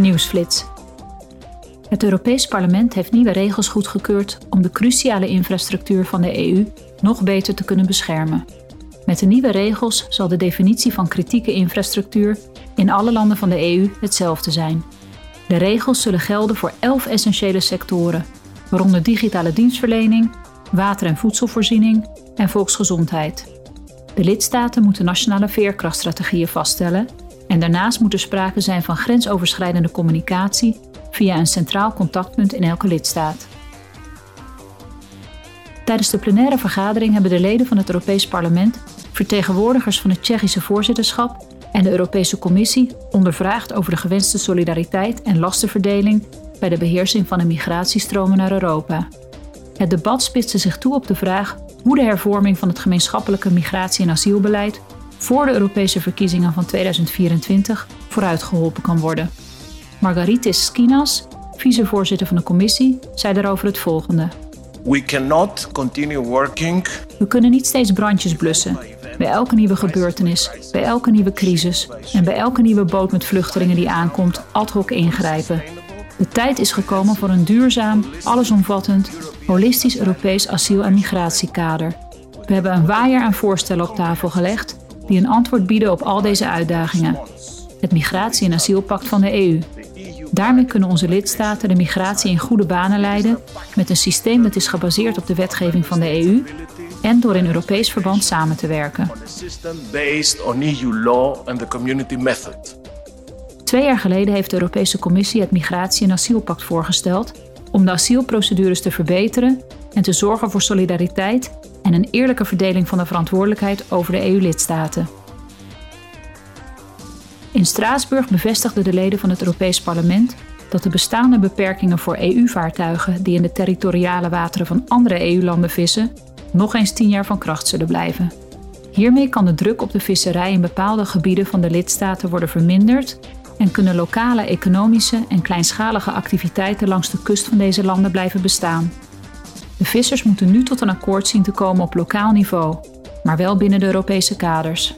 Nieuwsflits. Het Europees Parlement heeft nieuwe regels goedgekeurd om de cruciale infrastructuur van de EU nog beter te kunnen beschermen. Met de nieuwe regels zal de definitie van kritieke infrastructuur in alle landen van de EU hetzelfde zijn. De regels zullen gelden voor elf essentiële sectoren, waaronder digitale dienstverlening, water- en voedselvoorziening en volksgezondheid. De lidstaten moeten nationale veerkrachtstrategieën vaststellen en daarnaast moet er sprake zijn van grensoverschrijdende communicatie via een centraal contactpunt in elke lidstaat. Tijdens de plenaire vergadering hebben de leden van het Europees Parlement, vertegenwoordigers van het Tsjechische voorzitterschap en de Europese Commissie ondervraagd over de gewenste solidariteit en lastenverdeling bij de beheersing van de migratiestromen naar Europa. Het debat spitste zich toe op de vraag hoe de hervorming van het gemeenschappelijke migratie- en asielbeleid voor de Europese verkiezingen van 2024 vooruitgeholpen kan worden. Margaritis Skinas, vicevoorzitter van de commissie, zei daarover het volgende. We cannot continue working. We kunnen niet steeds brandjes blussen. Bij elke nieuwe gebeurtenis, bij elke nieuwe crisis en bij elke nieuwe boot met vluchtelingen die aankomt, ad hoc ingrijpen. De tijd is gekomen voor een duurzaam, allesomvattend, holistisch Europees asiel- en migratiekader. We hebben een waaier aan voorstellen op tafel gelegd die een antwoord bieden op al deze uitdagingen. Het Migratie- en Asielpact van de EU. Daarmee kunnen onze lidstaten de migratie in goede banen leiden met een systeem dat is gebaseerd op de wetgeving van de EU en door in Europees verband samen te werken. Twee jaar geleden heeft de Europese Commissie het Migratie- en Asielpact voorgesteld om de asielprocedures te verbeteren en te zorgen voor solidariteit en een eerlijke verdeling van de verantwoordelijkheid over de EU-lidstaten. In Straatsburg bevestigden de leden van het Europees Parlement dat de bestaande beperkingen voor EU-vaartuigen die in de territoriale wateren van andere EU-landen vissen, nog eens tien jaar van kracht zullen blijven. Hiermee kan de druk op de visserij in bepaalde gebieden van de lidstaten worden verminderd en kunnen lokale economische en kleinschalige activiteiten langs de kust van deze landen blijven bestaan. De vissers moeten nu tot een akkoord zien te komen op lokaal niveau, maar wel binnen de Europese kaders.